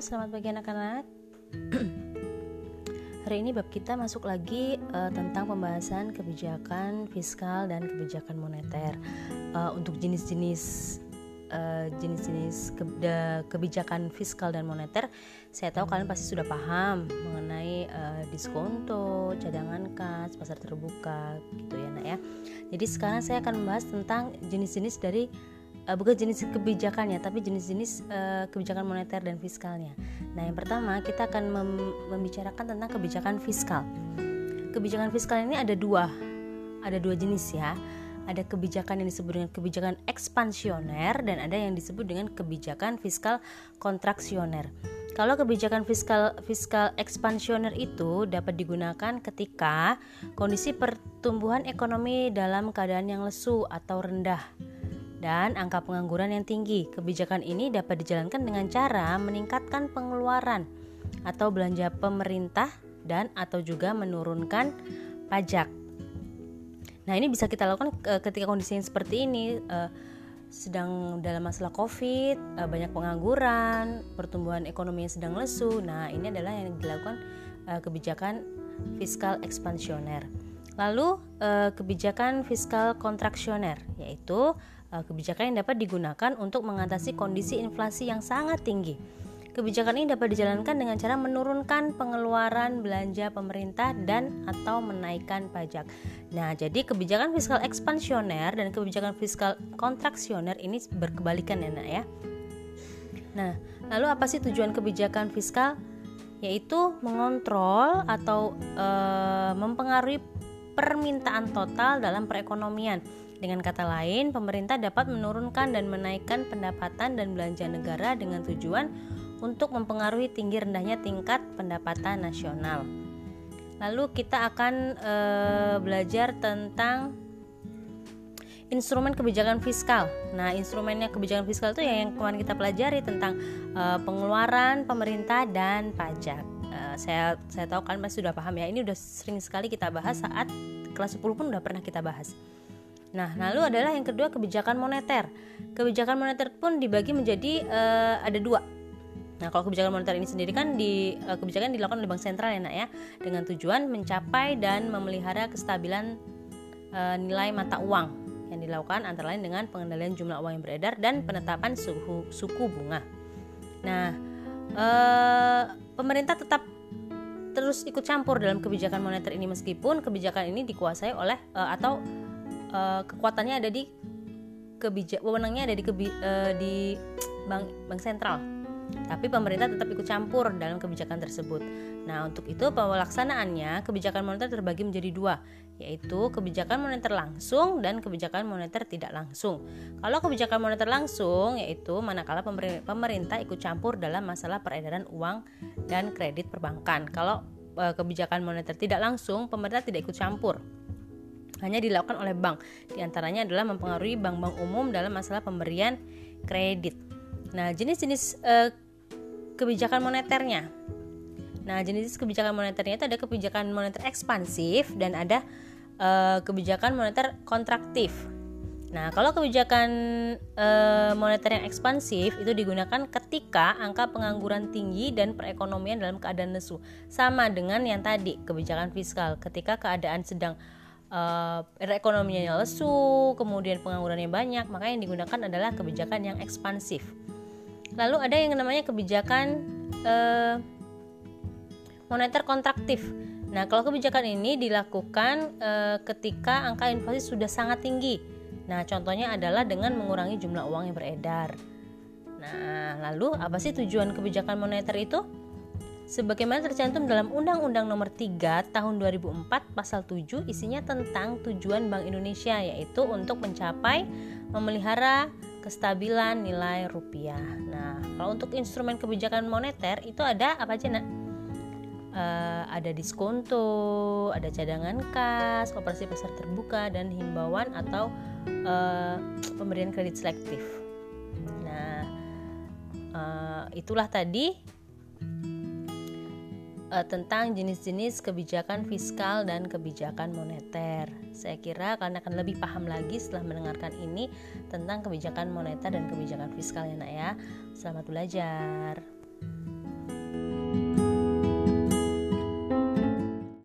selamat pagi anak-anak. Hari ini bab kita masuk lagi uh, tentang pembahasan kebijakan fiskal dan kebijakan moneter uh, untuk jenis-jenis uh, jenis-jenis ke kebijakan fiskal dan moneter. Saya tahu kalian pasti sudah paham mengenai uh, diskonto, cadangan kas, pasar terbuka, gitu ya, nak ya. Jadi sekarang saya akan membahas tentang jenis-jenis dari uh, bukan jenis kebijakannya tapi jenis-jenis uh, kebijakan moneter dan fiskalnya. Nah, yang pertama kita akan mem membicarakan tentang kebijakan fiskal. Kebijakan fiskal ini ada dua, ada dua jenis ya. Ada kebijakan yang disebut dengan kebijakan ekspansioner dan ada yang disebut dengan kebijakan fiskal kontraksioner. Kalau kebijakan fiskal fiskal ekspansioner itu dapat digunakan ketika kondisi pertumbuhan ekonomi dalam keadaan yang lesu atau rendah dan angka pengangguran yang tinggi. Kebijakan ini dapat dijalankan dengan cara meningkatkan pengeluaran atau belanja pemerintah dan atau juga menurunkan pajak. Nah, ini bisa kita lakukan eh, ketika kondisi yang seperti ini eh, sedang dalam masalah Covid, eh, banyak pengangguran, pertumbuhan ekonomi yang sedang lesu. Nah, ini adalah yang dilakukan kebijakan fiskal ekspansioner. Lalu kebijakan fiskal kontraksioner yaitu kebijakan yang dapat digunakan untuk mengatasi kondisi inflasi yang sangat tinggi. Kebijakan ini dapat dijalankan dengan cara menurunkan pengeluaran belanja pemerintah dan atau menaikkan pajak. Nah, jadi kebijakan fiskal ekspansioner dan kebijakan fiskal kontraksioner ini berkebalikan ya, Nak ya. Nah, lalu apa sih tujuan kebijakan fiskal? Yaitu mengontrol atau e, mempengaruhi permintaan total dalam perekonomian dengan kata lain, pemerintah dapat menurunkan dan menaikkan pendapatan dan belanja negara dengan tujuan untuk mempengaruhi tinggi rendahnya tingkat pendapatan nasional. Lalu kita akan e, belajar tentang instrumen kebijakan fiskal. Nah, instrumennya kebijakan fiskal itu ya yang kemarin kita pelajari tentang e, pengeluaran pemerintah dan pajak. E, saya saya tahu kan pasti sudah paham ya. Ini udah sering sekali kita bahas saat kelas 10 pun udah pernah kita bahas. Nah, lalu adalah yang kedua kebijakan moneter. Kebijakan moneter pun dibagi menjadi uh, ada dua. Nah, kalau kebijakan moneter ini sendiri kan di uh, kebijakan dilakukan oleh bank sentral ya, nak ya, dengan tujuan mencapai dan memelihara kestabilan uh, nilai mata uang yang dilakukan antara lain dengan pengendalian jumlah uang yang beredar dan penetapan suhu suku bunga. Nah, uh, pemerintah tetap terus ikut campur dalam kebijakan moneter ini meskipun kebijakan ini dikuasai oleh uh, atau uh, kekuatannya ada di kebijak wewenangnya ada di kebi, uh, di bank bank sentral tapi pemerintah tetap ikut campur dalam kebijakan tersebut. Nah, untuk itu pelaksanaannya kebijakan moneter terbagi menjadi dua, yaitu kebijakan moneter langsung dan kebijakan moneter tidak langsung. Kalau kebijakan moneter langsung yaitu manakala pemerintah ikut campur dalam masalah peredaran uang dan kredit perbankan. Kalau eh, kebijakan moneter tidak langsung, pemerintah tidak ikut campur hanya dilakukan oleh bank. Di antaranya adalah mempengaruhi bank-bank umum dalam masalah pemberian kredit. Nah, jenis-jenis uh, kebijakan moneternya. Nah, jenis kebijakan moneternya itu ada kebijakan moneter ekspansif dan ada uh, kebijakan moneter kontraktif. Nah, kalau kebijakan e, moneter yang ekspansif itu digunakan ketika angka pengangguran tinggi dan perekonomian dalam keadaan lesu. Sama dengan yang tadi, kebijakan fiskal ketika keadaan sedang uh, ekonominya lesu, kemudian penganggurannya banyak, maka yang digunakan adalah kebijakan yang ekspansif. Lalu ada yang namanya kebijakan uh, moneter kontraktif. Nah, kalau kebijakan ini dilakukan uh, ketika angka inflasi sudah sangat tinggi. Nah, contohnya adalah dengan mengurangi jumlah uang yang beredar. Nah, lalu apa sih tujuan kebijakan moneter itu? Sebagaimana tercantum dalam Undang-Undang Nomor 3 Tahun 2004 Pasal 7 isinya tentang tujuan Bank Indonesia yaitu untuk mencapai memelihara kestabilan nilai rupiah. Nah, kalau untuk instrumen kebijakan moneter itu ada apa aja, Nak? Uh, ada diskonto, ada cadangan kas, operasi pasar terbuka dan himbauan atau uh, pemberian kredit selektif. Nah, uh, itulah tadi uh, tentang jenis-jenis kebijakan fiskal dan kebijakan moneter. Saya kira kalian akan lebih paham lagi setelah mendengarkan ini tentang kebijakan moneter dan kebijakan fiskal ya nak ya. Selamat belajar.